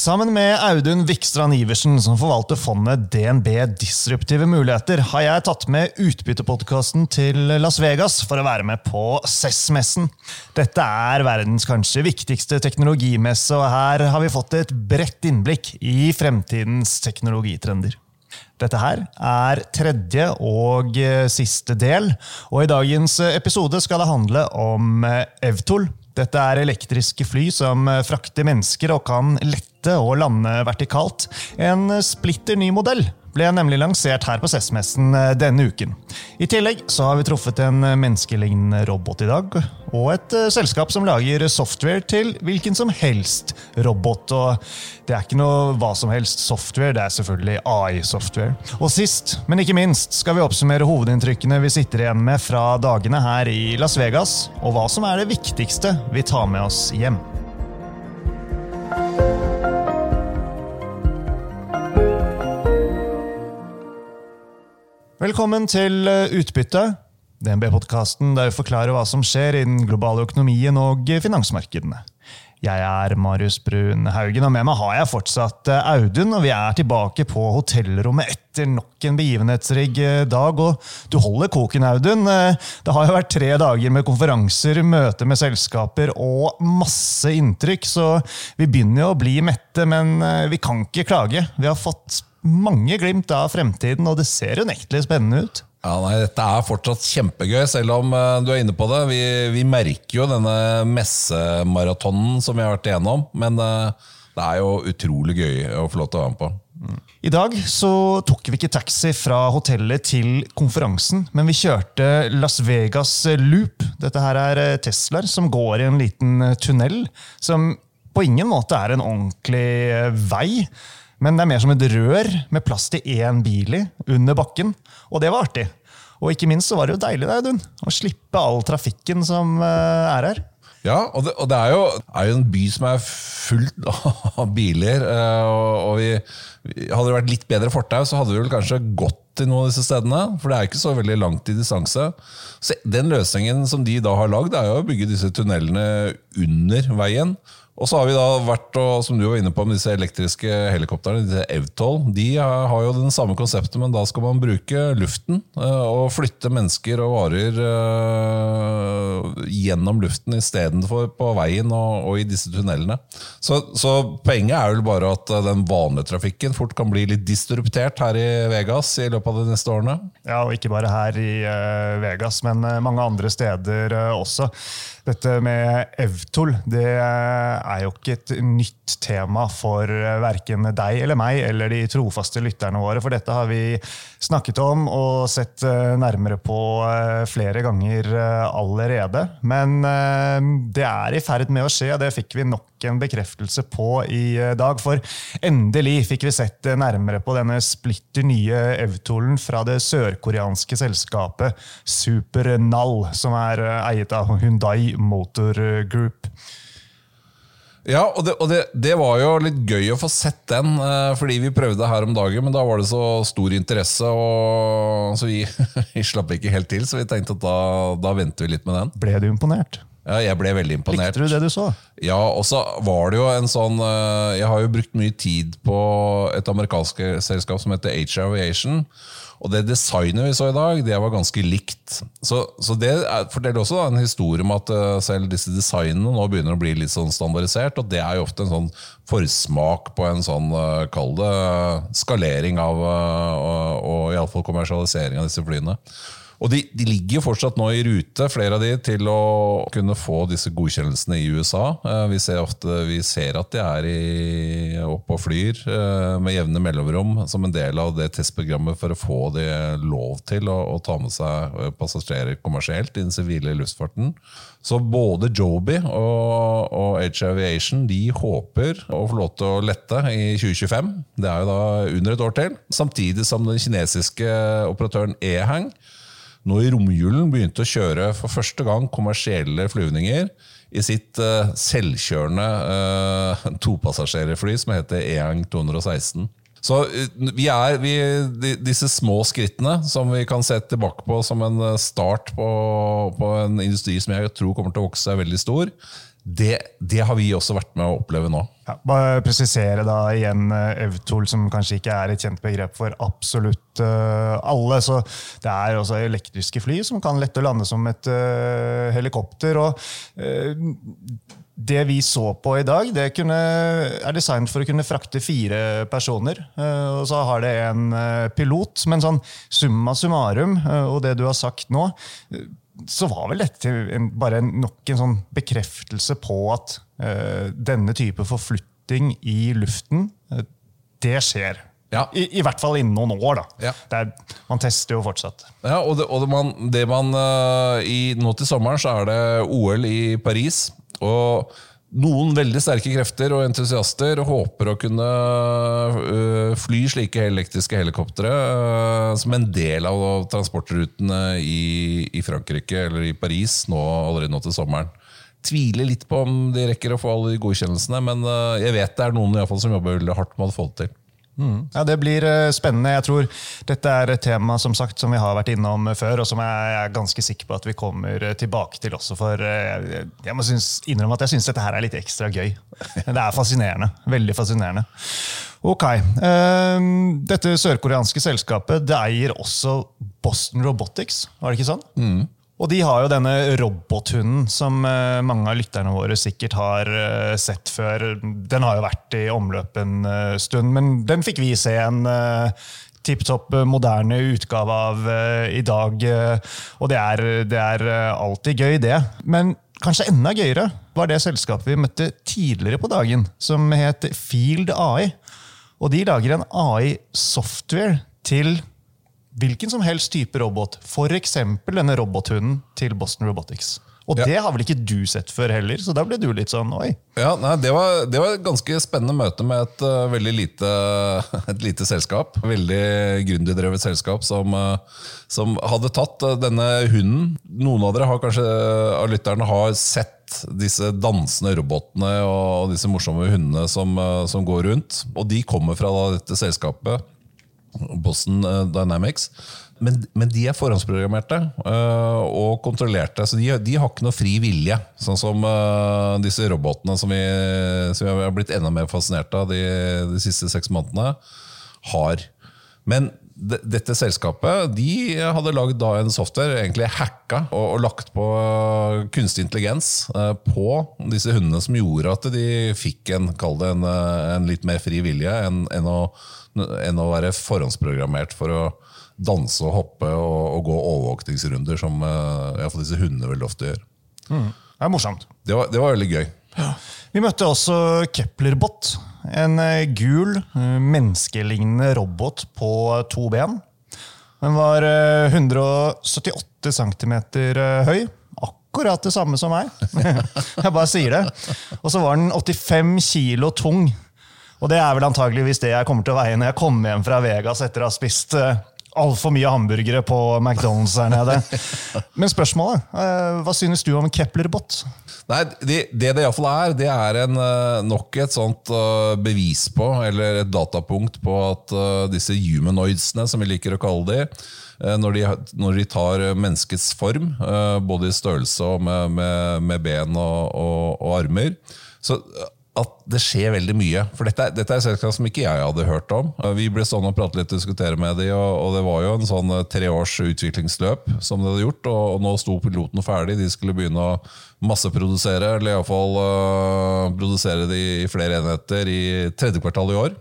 Sammen med Audun Vikstrand Iversen, som forvalter fondet DNB Disruptive muligheter, har jeg tatt med utbyttepodkasten til Las Vegas for å være med på CES-messen. Dette er verdens kanskje viktigste teknologimesse, og her har vi fått et bredt innblikk i fremtidens teknologitrender. Dette her er tredje og siste del, og i dagens episode skal det handle om Evtol. Dette er elektriske fly som frakter mennesker og kan lette og lande vertikalt. En splitter ny modell ble nemlig lansert her på CES-messen denne uken. I tillegg så har vi truffet en menneskelignende robot i dag, og et selskap som lager software til hvilken som helst robot. Og det er ikke noe hva som helst software, det er selvfølgelig AI-software. Og sist, men ikke minst, skal vi oppsummere hovedinntrykkene vi sitter igjen med fra dagene her i Las Vegas, og hva som er det viktigste vi tar med oss hjem. Velkommen til Utbytte, DNB-podkasten der vi forklarer hva som skjer i den globale økonomien og finansmarkedene. Jeg er Marius Brun Haugen, og med meg har jeg fortsatt Audun. og Vi er tilbake på hotellrommet etter nok en begivenhetsrigg dag. og Du holder koken, Audun. Det har jo vært tre dager med konferanser, møter med selskaper og masse inntrykk, så vi begynner jo å bli mette, men vi kan ikke klage. Vi har fått mange glimt av fremtiden, og det ser unektelig spennende ut. Ja, nei, Dette er fortsatt kjempegøy, selv om uh, du er inne på det. Vi, vi, merker jo denne messemaratonen som vi har vært igjennom, men uh, det er jo utrolig gøy å få lov til å være med på. I dag så tok vi ikke taxi fra hotellet til konferansen, men vi kjørte Las Vegas Loop. Dette her er Teslaer som går i en liten tunnel, som på ingen måte er en ordentlig vei. Men det er mer som et rør med plass til én bil i under bakken. Og det var artig. Og ikke minst så var det jo deilig Audun, å slippe all trafikken som er her. Ja, og det, og det er, jo, er, jo, en by som er fullt av biler. Og, vi, hadde det vært litt bedre fortau, så hadde vi vel kanskje gått til noen av disse stedene. For det er ikke så veldig langt i distanse. Så Den løsningen som de da har lagd, er jo å bygge disse tunnelene under veien. Og så har vi da vært, og, som du var inne på med disse elektriske helikoptrene, disse Evtol. De har jo den samme konseptet, men da skal man bruke luften uh, og flytte mennesker og varer uh, gjennom luften istedenfor på veien og, og, i disse tunnelene. Så, så, poenget er vel bare at uh, den vanlige trafikken fort kan bli litt distruptert her i Vegas i løpet av de neste årene. Ja, og ikke bare her i Vegas, men mange andre steder også. Dette med Evtol det er jo ikke et nytt tema for verken deg eller meg eller de trofaste lytterne våre, for dette har vi snakket om og sett nærmere på flere ganger allerede. Men det er i ferd med å skje, det fikk vi nok en bekreftelse på i dag. For endelig fikk vi sett nærmere på denne splitter nye Evtolen fra det sørkoreanske selskapet Supernal, som er eiet av Hundai Motor Group. Ja, og, det, og det, det, var jo litt gøy å få sett den, fordi vi prøvde her om dagen, men da var det så stor interesse, og, så vi, vi slapp ikke helt til. Så vi tenkte at da, da venter vi litt med den. Ble du imponert? Ja, jeg ble veldig imponert. Likte du det du så? Ja, og så var det jo en sånn Jeg har jo brukt mye tid på et amerikansk selskap som heter H Aviation. Og det designet vi så i dag, det var ganske likt. Så, så det er, forteller også en historie om at selv disse designene nå begynner å bli litt sånn standardisert. Og det er jo ofte en sånn forsmak på en sånn, kall det, skalering av og, og iallfall kommersialisering av disse flyene. Og de, de, ligger jo fortsatt nå i rute, flere av de, til å kunne få disse godkjennelsene i USA. Vi ser, ofte, vi ser at de er i, oppe og flyr med jevne mellomrom som en del av det testprogrammet for å få de lov til å, å ta med seg passasjerer kommersielt i den sivile luftfarten. Så både Joby og, og H Aviation de håper å få lov til å lette i 2025. Det er jo da under et år til. Samtidig som den kinesiske operatøren Ehang nå i romjulen begynte å kjøre for første gang kommersielle flyvninger i sitt uh, selvkjørende uh, topassasjerfly som heter EANG 216. Så uh, vi er, vi, Disse små skrittene som vi kan se tilbake på som en start på, på, en industri som jeg tror kommer til å vokse seg veldig stor, Det, det har vi også vært med å oppleve nå. Ja, bare presisere da igjen eh, Evtol, som kanskje ikke er et kjent begrep for absolutt uh, alle. så Det er også elektriske fly som kan lette og lande som et uh, helikopter. og uh, det vi så på i dag, det kunne, er designet for å kunne frakte fire personer. Og så har det en pilot. Men sånn summa summarum, og det du har sagt nå, så var vel dette en, bare nok en sånn bekreftelse på at uh, denne type forflytting i luften, uh, det skjer. Ja. I, I, hvert fall innen noen år. da. Ja. Der, man tester jo fortsatt. Ja, og det, og det man, det man uh, i, Nå til sommeren så er det OL i Paris. og noen veldig sterke krefter og entusiaster håper å kunne øh, fly slike elektriske helikoptre øh, som en del av transportrutene i, Frankrike eller i Paris nå, allerede nå til sommeren. Tviler litt på om de rekker å få alle de godkjennelsene, men øh, jeg vet det er noen i fall, som jobber veldig hardt med å få det til. Mm. Ja, Det blir eh, spennende. Jeg tror Dette er et tema som sagt, som vi har vært innom før, og som jeg er ganske sikker på at vi kommer eh, tilbake til også. For eh, jeg må synes, innrømme at jeg syns dette her er litt ekstra gøy. Det er fascinerende. Veldig fascinerende. Ok. Dette sørkoreanske selskapet det eier også Boston Robotics, var det ikke sånn? Mm. Og de har jo denne robothunden som eh, mange av lytterne våre sikkert har eh, sett før. Den har jo vært i omløp en eh, stund, men den fikk vi se en tipp topp moderne utgave av i dag. Og det er, det er alltid gøy, det. Men kanskje enda gøyere var det selskapet vi møtte tidligere på dagen, som het Field AI. Og de lager en AI-software til hvilken som helst type robot. F.eks. denne robothunden til Boston Robotics. Og ja. det har vel ikke du sett før heller, så da ble du litt sånn oi. Ja, nei, det, var, det var et ganske spennende møte med et uh, veldig lite, et lite selskap. Veldig gründerdrevet selskap som, uh, som, hadde tatt uh, denne hunden. Noen av dere har kanskje av lytterne har sett disse dansende robotene og disse morsomme hundene som, som går rundt. Og de kommer fra da, dette selskapet Boston eh, Dynamics. Men, men, de er forhåndsprogrammerte uh, og kontrollerte, så de, de, har ikke noe fri vilje. Sånn som uh, disse robotene som vi, som vi, har blitt enda mer fascinert av de, de siste seks månedene, har. Men dette selskapet de hadde lagd en software, egentlig hacka, og, og lagt på kunstig intelligens på disse hundene, som gjorde at de fikk en, en, en litt mer fri vilje enn, en å en å være forhåndsprogrammert for å danse og hoppe og, og gå overvåkningsrunder, som uh, disse hundene veldig ofte gjør. Mm. Det er morsomt. Det var, det var veldig gøy. Vi møtte også Keplerbot. En uh, gul, uh, menneskelignende robot på to ben. Den var 178 cm høy. Akkurat det samme som meg. Jeg bare sier det. Og så var den 85 kilo tung. Og det er vel antageligvis det jeg kommer til å veie når jeg kommer hjem fra Vegas etter å ha spist altfor mye hamburgere på McDonald's her nede. Men spørsmålet, uh, hva synes du om Kepler-bot? Nei, Det det, det iallfall er, det er en, uh, nok et sånt uh, bevis på, eller et datapunkt på at disse humanoidsene, som vi liker å kalle de, når de, når de, tar menneskets form, både i størrelse og med, med, med ben og, og, og armer så at det skjer veldig mye. For dette, dette er selskap som ikke jeg hadde hørt om. Vi ble stående og prate litt og diskutere med dem, og, og, det var jo en sånn treårs tre års utviklingsløp som de hadde gjort. Og, og nå sto piloten ferdig. De skulle begynne å masseprodusere, eller iallfall uh, produsere de i flere enheter i tredje kvartal i år.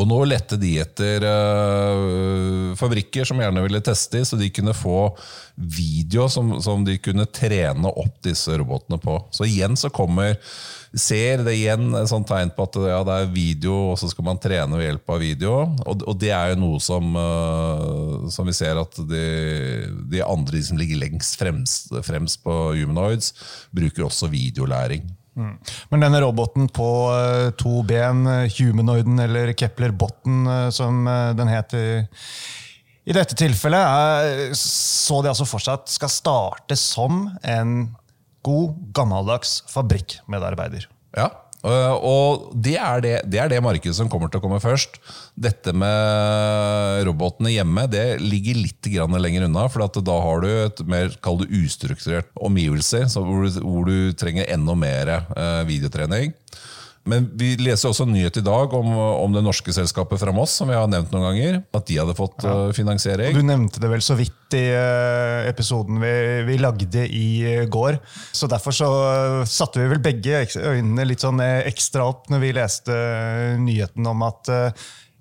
Og nå lette de etter uh, fabrikker som gjerne ville teste, så de kunne få video som, som de kunne trene opp disse robotene på. Så igjen så kommer ser det igjen et sånt tegn på at ja, det er video, og så skal man trene ved hjelp av video. Og, og det er jo noe som, uh, som vi ser at de, de andre de som ligger lengst fremst, fremst, på humanoids, bruker også videolæring. Mm. Men denne roboten på uh, to ben, humanoiden eller Kepler-botten, uh, som den heter i dette tilfellet, så de altså for seg at skal starte som en god, gammeldags fabrikkmedarbeider. Ja, Uh, og det er det, det er det markedet som kommer til å komme først. Dette med robotene hjemme det ligger litt lenger unna. For da har du et mer kall ustrukturert omgivelser, hvor du, hvor du trenger enda mer uh, videotrening. Men vi leser også en nyhet i dag om, om, det norske selskapet fra Moss, som vi har nevnt noen ganger. At de hadde fått ja. uh, finansiering. Og du nevnte det vel så vidt i uh, episoden vi, vi, lagde i uh, går. Så derfor så satte vi vel begge øynene litt sånn ekstra opp når vi leste nyheten om at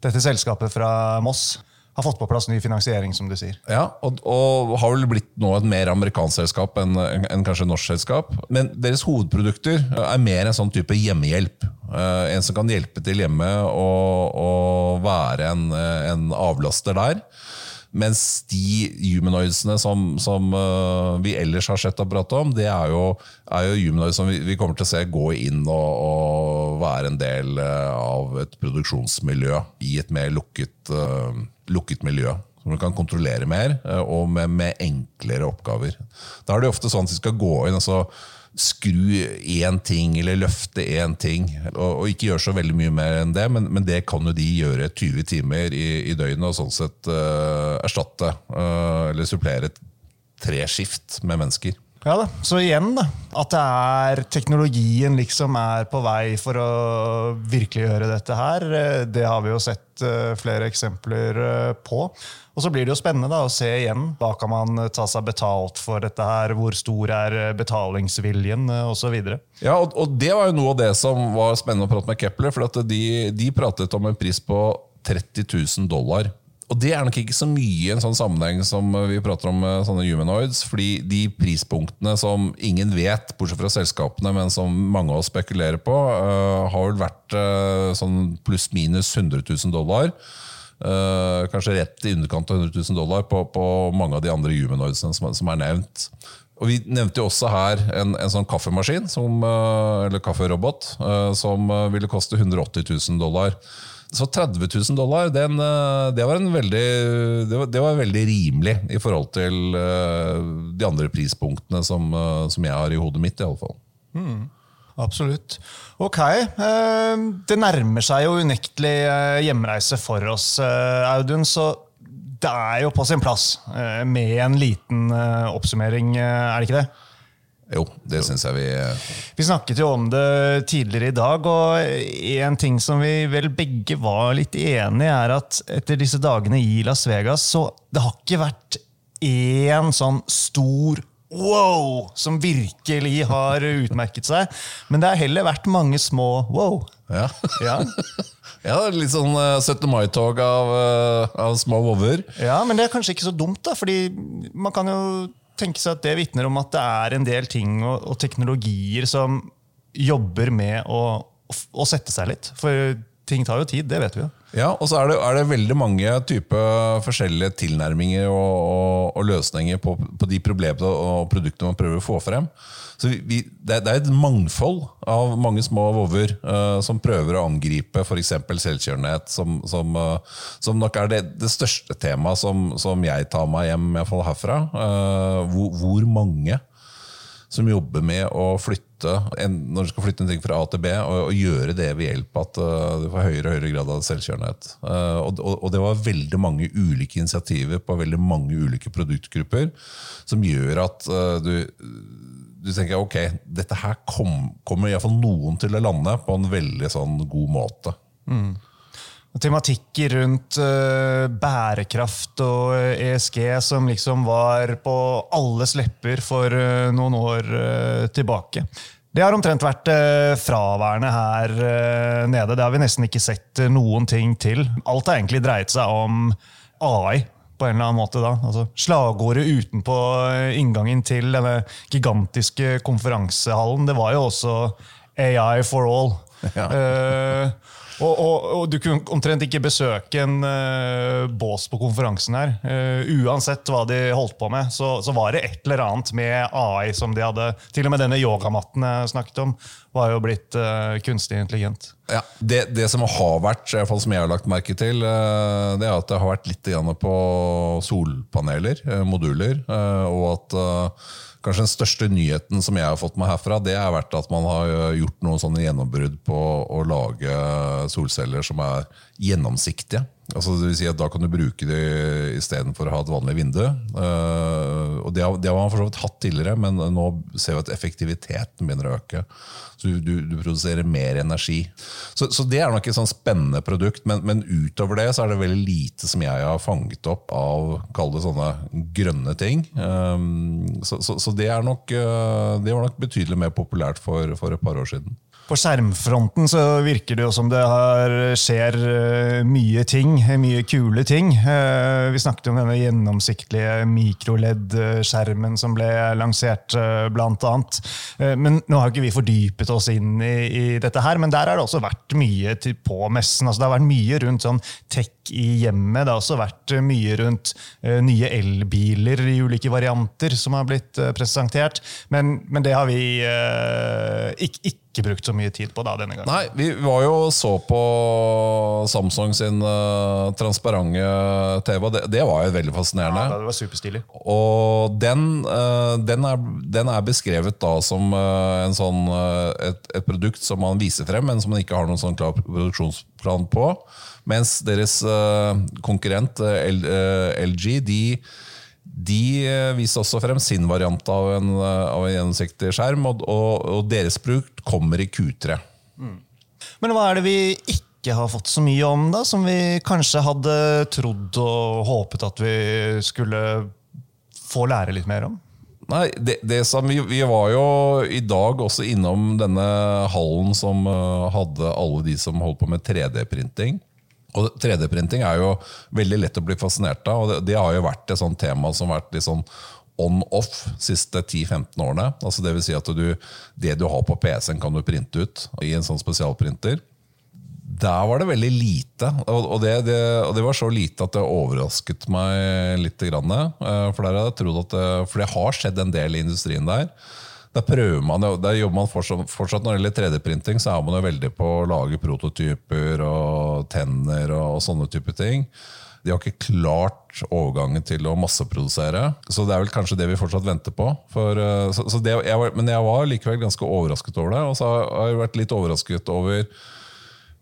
dette selskapet fra Moss har fått på plass ny finansiering, som du sier. Ja, og, og har vel blitt nå et mer amerikansk selskap enn en kanskje norsk selskap. Men deres hovedprodukter er mer en sånn type hjemmehjelp. Uh, en som kan hjelpe til hjemme og, og være en, en, avlaster der. Mens de humanoidsene som, som uh, vi ellers har sett og pratet om, det er jo, er jo humanoids som vi, vi, kommer til å se gå inn og, og være en del uh, av et produksjonsmiljø i et mer lukket lukket miljø. Som du kan kontrollere mer, eh, og med, med, enklere oppgaver. Da er det ofte sånn at de skal gå inn og så skru én ting eller løfte én ting. Og, og, ikke gjøre så veldig mye mer enn det, men, men, det kan jo de gjøre 20 timer i, i døgnet og sånn sett uh, erstatte uh, eller supplere tre skift med mennesker. Ja da, Så igjen, da. At det er teknologien liksom er på vei for å virkeliggjøre dette her. Eh, det har vi jo sett eh, flere eksempler eh, på. Og så blir det jo spennende da, å se igjen. Hva kan man ta seg betalt for dette her? Hvor stor er betalingsviljen? Osv. Ja, og, og det var jo noe av det som var spennende å prate med Kepler. For de, de pratet om en pris på 30 000 dollar og det er nok ikke så mye i en sånn sammenheng som vi prater om med sånne humanoids. fordi de prispunktene som ingen vet, bortsett fra selskapene, men som mange av oss spekulerer på, uh, har vel vært uh, sånn pluss-minus 100 000 dollar. Kanskje rett i underkant av 100 000 dollar på, på mange av de andre humanoidsene som, som, er nevnt. Og Vi nevnte jo også her en, en sånn kaffemaskin, som, eller kafferobot, som ville koste 180 000 dollar. Så 30 000 dollar, den, eh, det, var veldig, det, var, det, var veldig, rimelig i forhold til uh, de andre prispunktene som, uh, som, jeg har i hodet mitt. i alle fall. Mm, absolutt. Ok. Det nærmer seg jo unektelig hjemreise for oss, Audun. Så det er jo på sin plass med en liten oppsummering, er det ikke det? Jo, det syns jeg vi Vi snakket jo om det tidligere i dag, og en ting som vi vel begge var litt enig i, er at etter disse dagene i Las Vegas, så det har ikke vært én sånn stor wow som virkelig har utmerket seg. Men det har heller vært mange små wow. Ja. ja. ja litt sånn 17. Eh, mai-tog av, eh, av små vover. Ja, men det er kanskje ikke så dumt, da, fordi man kan jo tenke seg at det vitner om at det er en del ting og, og teknologier som jobber med å, å, sette seg litt. For ting tar jo tid, det vet vi jo. Ja, og så er det, er det veldig mange typer forskjellige tilnærminger og, og, og løsninger på, på, de problemene og produktene man prøver å få frem. Så vi, det, er et mangfold av mange små vover uh, som prøver å angripe f.eks. selvkjørenhet, som, som, uh, som, nok er det, det største temaet som, som, jeg tar meg hjem i fall herfra. Uh, hvor, hvor, mange som jobber med å flytte en, når du skal flytte en ting fra A til B, og, og gjøre det ved hjelp av at du får høyere og høyere grad av selvkjørenhet. Og, og, og, det var veldig mange ulike initiativer på veldig mange ulike produktgrupper som gjør at du du tenker ok, dette her kom, kommer iallfall noen til å lande på en veldig sånn god måte. Mm. Tematikker rundt uh, bærekraft og ESG som liksom var på alles lepper for uh, noen år uh, tilbake. Det har omtrent vært fraværende her nede. Det har vi nesten ikke sett noen ting til. Alt har egentlig dreid seg om AI på en eller annen måte da. Altså, slagordet utenpå eh, inngangen til denne gigantiske konferansehallen, det var jo også AI for all. Ja. Uh, og, og, og, du kunne omtrent ikke besøke en uh, bås på konferansen her. Uh, uansett hva de holdt på med, så, så, var det et eller annet med AI som de hadde Til og med denne yogamatten jeg snakket om, var jo blitt uh, kunstig intelligent. Ja, det, det som har vært, i hvert fall som jeg har lagt merke til, det er at det har vært litt på solpaneler, moduler, og at kanskje den største nyheten som jeg har fått meg herfra, det har vært at man har eh, gjort noen sånne gjennombrudd på å lage solceller som er gjennomsiktige. Altså det vil si at Da kan du bruke det istedenfor å ha et vanlig vindu. Eh, og Det har, man for så vidt hatt tidligere, men nå ser vi at effektiviteten begynner å øke. Så du, du, du produserer mer energi. Så, så det er nok et sånn spennende produkt, men, men utover det så er det veldig lite som jeg har fanget opp av kall det sånne grønne ting. Um, så, så, så det, nok, uh, det var nok betydelig mer populært for, for et par år siden. På skjermfronten så virker det jo som det har, skjer eh, mye ting, mye kule ting. Eh, vi snakket om denne gjennomsiktige mikroledd-skjermen som ble lansert, eh, blant annet. Men nå har ikke vi fordypet oss inn i, i dette her, men der har det også vært mye til, på messen. Altså, det har vært mye rundt sånn tech i hjemmet. Det har også vært mye rundt nye elbiler i ulike varianter som har blitt presentert. Men, men det har vi ikke, ikke ikke brukt så mye tid på da, denne gangen. Nei, vi var jo så på Samsung sin uh, transparente TV, og det, det, var jo veldig fascinerende. Ja, det var superstilig. Og den, uh, den, er, den, er, beskrevet da som uh, en sånn, et, et, produkt som man viser frem, men som man ikke har noen sånn klar produksjonsplan på. Mens deres konkurrent LG de de eh, viser også frem sin variant av en, eh, av en gjennomsiktig skjerm, og, og, og, deres produkt kommer i Q3. Mm. Men hva er det vi ikke har fått så mye om, da, som vi kanskje hadde trodd og håpet at vi skulle få lære litt mer om? Nei, det, det som vi, vi, var jo i dag også innom denne hallen som uh, hadde alle de som holdt på med 3D-printing. Og 3D-printing er jo veldig lett å bli fascinert av, og det, det har jo vært et sånt tema som har vært litt sånn on-off siste 10-15 årene. Altså vil si at du, det du har på PC-en, kan du printe ut i en sånn spesialprinter. Der var det veldig lite, og det, det, og det, var så lite at det overrasket meg litt. Eh, for, der jeg at det, for det har skjedd en del i industrien der. Der prøver man, der jobber man fortsatt, fortsatt Når det gjelder 3D-printing, så er man jo veldig på å lage prototyper og tenner og, og sånne type ting. De har ikke klart overgangen til å masseprodusere. Så det er vel kanskje det vi fortsatt venter på. For, eh, så, så det, jeg var, men jeg var likevel ganske overrasket over det. Og så har jeg vært litt overrasket over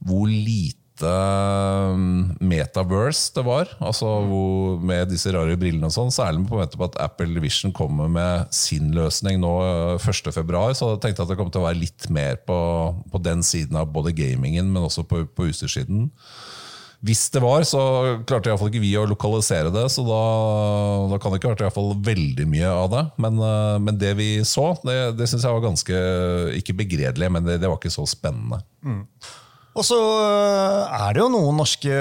hvor lite um, metaverse det var. Altså hvor, Med disse rare brillene og sånn. Særlig på, på at Apple Vision kommer med sin løsning nå 1.2. Uh, så jeg tenkte at det kom til å være litt mer på, på den siden av både gamingen, men også på, på utstyrssiden. Hvis det var, så klarte iallfall ikke vi å lokalisere det, så da, da kan det ikke ha vært veldig mye av det. Men, uh, men det vi så, det, det syns jeg var ganske Ikke begredelig, men det, det var ikke så spennende. Mm. Og så eh, er det jo noen norske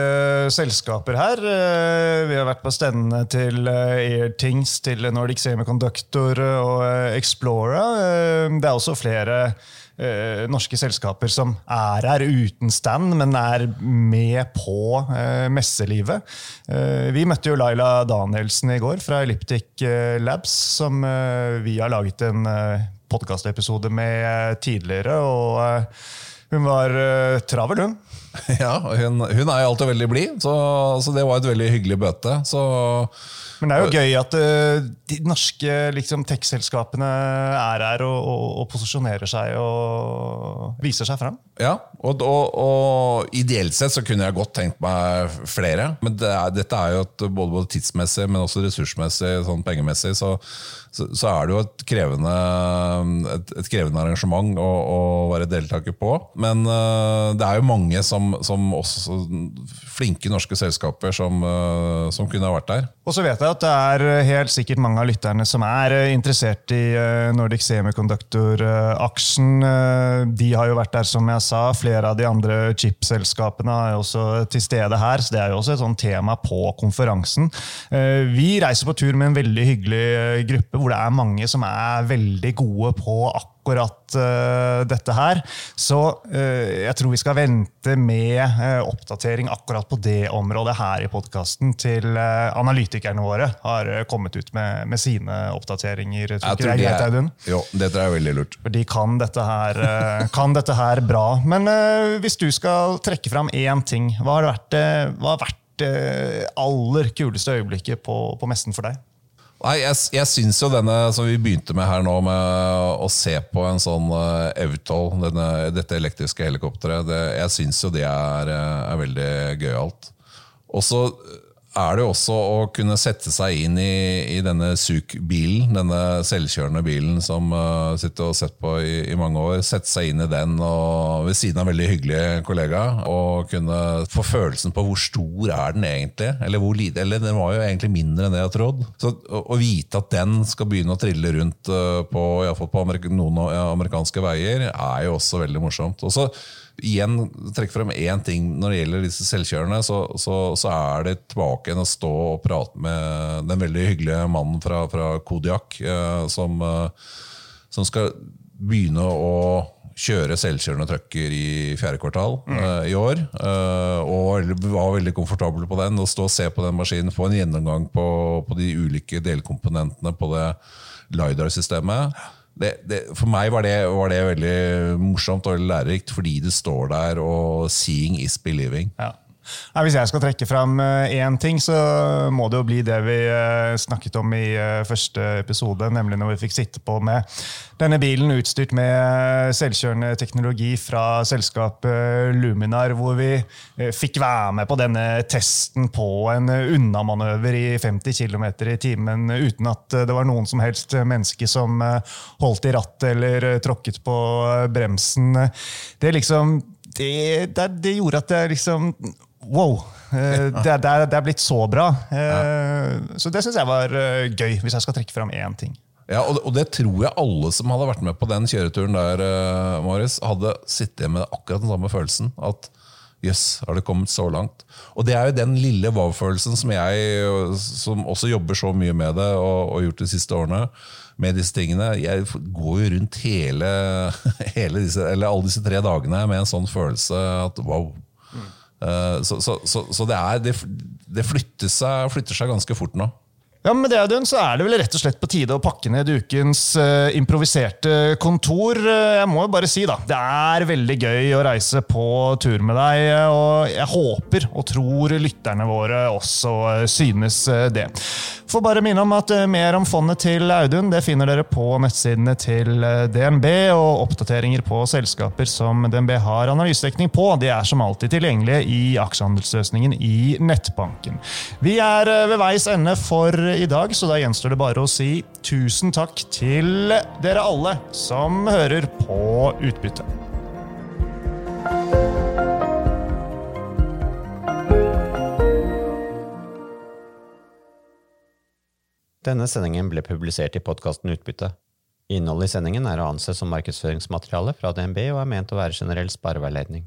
selskaper her. Eh, vi har vært på stendene til Airtings, Airthings, til Nordic Semiconductor og Explora. Det er også flere norske selskaper som er her uten stand, men er med på messelivet. vi møtte jo Laila Danielsen i går fra Elliptic Labs, som vi har laget en podkastepisode med tidligere. og hun var uh, travel, hun. Ja, hun, hun er jo alltid veldig blid, så, så, det var et veldig hyggelig bøte. Så, Men det er jo gøy at uh, de norske liksom, tech-selskapene er her og, og, og, posisjonerer seg og viser seg fram. Ja, og, og, ideelt sett så kunne jeg godt tenkt meg flere. Men det er, dette er jo et, både, både, tidsmessig, men også ressursmessig, sånn pengemessig, så, så, så, er det jo et krevende, et, et krevende arrangement å, å, være deltaker på. Men uh, det er jo mange som, som også flinke norske selskaper som, uh, som, kunne ha vært der. Og så vet jeg at det er helt sikkert mange av lytterne som er eh, interessert i Nordic Semiconductor-aksjen. de har jo vært der, som jeg sa. Flere av de andre chipselskapene er også til stede her, så det er jo også et sånt tema på konferansen. vi reiser på tur med en veldig hyggelig gruppe hvor det er mange som er veldig gode på akkurat akkurat uh, dette her. Så uh, jeg tror vi skal vente med uh, oppdatering akkurat på det området her i podkasten til analytikerne våre har kommet ut med, med sine oppdateringer. Tror jeg tror det er greit, Jo, det er veldig lurt. For de kan dette her, kan dette her bra. Men hvis du skal trekke fram én ting, hva har vært, hva har vært aller kuleste øyeblikket på, på messen for deg? Nei, Jeg, jeg syns jo denne som vi begynte med her nå, med å se på en sånn uh, Evtol, denne, dette elektriske helikopteret, det, jeg syns jo det er, eh, er veldig gøyalt. Og så er det jo også å kunne sette seg inn i, i denne SUK-bilen, denne selvkjørende bilen som uh, sitter og sett på i, i, mange år. Sette seg inn i den og, ved siden av en veldig hyggelig kollega. Og kunne få følelsen på hvor stor er den egentlig? Eller, hvor eller den var jo egentlig mindre enn det jeg trodde. Så å vite at den skal begynne å trille rundt uh, på, på amerik noen amerikanske veier, er jo også veldig morsomt. Og så igjen trekke frem én ting når det gjelder disse selvkjørende, så, så, så, er det tilbake igjen å stå og prate med den veldig hyggelige mannen fra, fra Kodiak, eh, som, eh, som, skal begynne å kjøre selvkjørende trucker i fjerde kvartal mm. eh, i år. Eh, og var veldig komfortabel på den. Å stå og se på den maskinen, få en gjennomgang på, på de ulike delkomponentene på det LiDAR-systemet det, det, for meg var det, var det, veldig morsomt og lærerikt, fordi det står der og 'seeing is believing'. Ja. Nei, hvis jeg skal trekke fram én eh, ting, så må det jo bli det vi eh, snakket om i eh, første episode, nemlig når vi fikk sitte på med denne bilen utstyrt med selvkjørende teknologi fra selskapet Luminar, hvor vi fikk være med på denne testen på en unnamanøver i 50 km i timen uten at det var noen som helst menneske som holdt i rattet eller tråkket på bremsen. Det liksom det, det, det, gjorde at jeg liksom Wow! Eh, det, det, er, det, er, blitt så bra. Eh, så det syns jeg var eh, gøy, hvis jeg skal trekke fram én ting. Ja, og, og, det tror jeg alle som hadde vært med på den kjøreturen der, Marius, hadde sittet med akkurat den samme følelsen. At jøss, yes, har det kommet så langt? Og det er jo den lille wow-følelsen som jeg, som også jobber så mye med det og, og gjort de siste årene, med disse tingene. Jeg går jo rundt hele, hele disse, eller alle disse tre dagene med en sånn følelse at wow, Eh, så, så, så, så det, er, det, det flytter, seg, flytter, seg, ganske fort nå. Ja, Med det Audun, så er det vel rett og slett på tide å pakke ned ukens uh, improviserte kontor. Uh, jeg må jo bare si da, Det er veldig gøy å reise på tur med deg, og jeg håper og tror lytterne våre også uh, synes det. Får bare minne om at mer om fondet til Audun det finner dere på nettsidene til DNB, og oppdateringer på selskaper som DNB har analysedekning på, de er som alltid tilgjengelige i aksjehandelsløsningen i nettbanken. Vi er ved veis ende for i dag, så da gjenstår det bare å si tusen takk til dere alle som hører på Utbytte. Denne sendingen ble publisert i podkasten Utbytte. Innholdet i sendingen er å anse som markedsføringsmateriale fra DNB og er ment å være generell spareveiledning.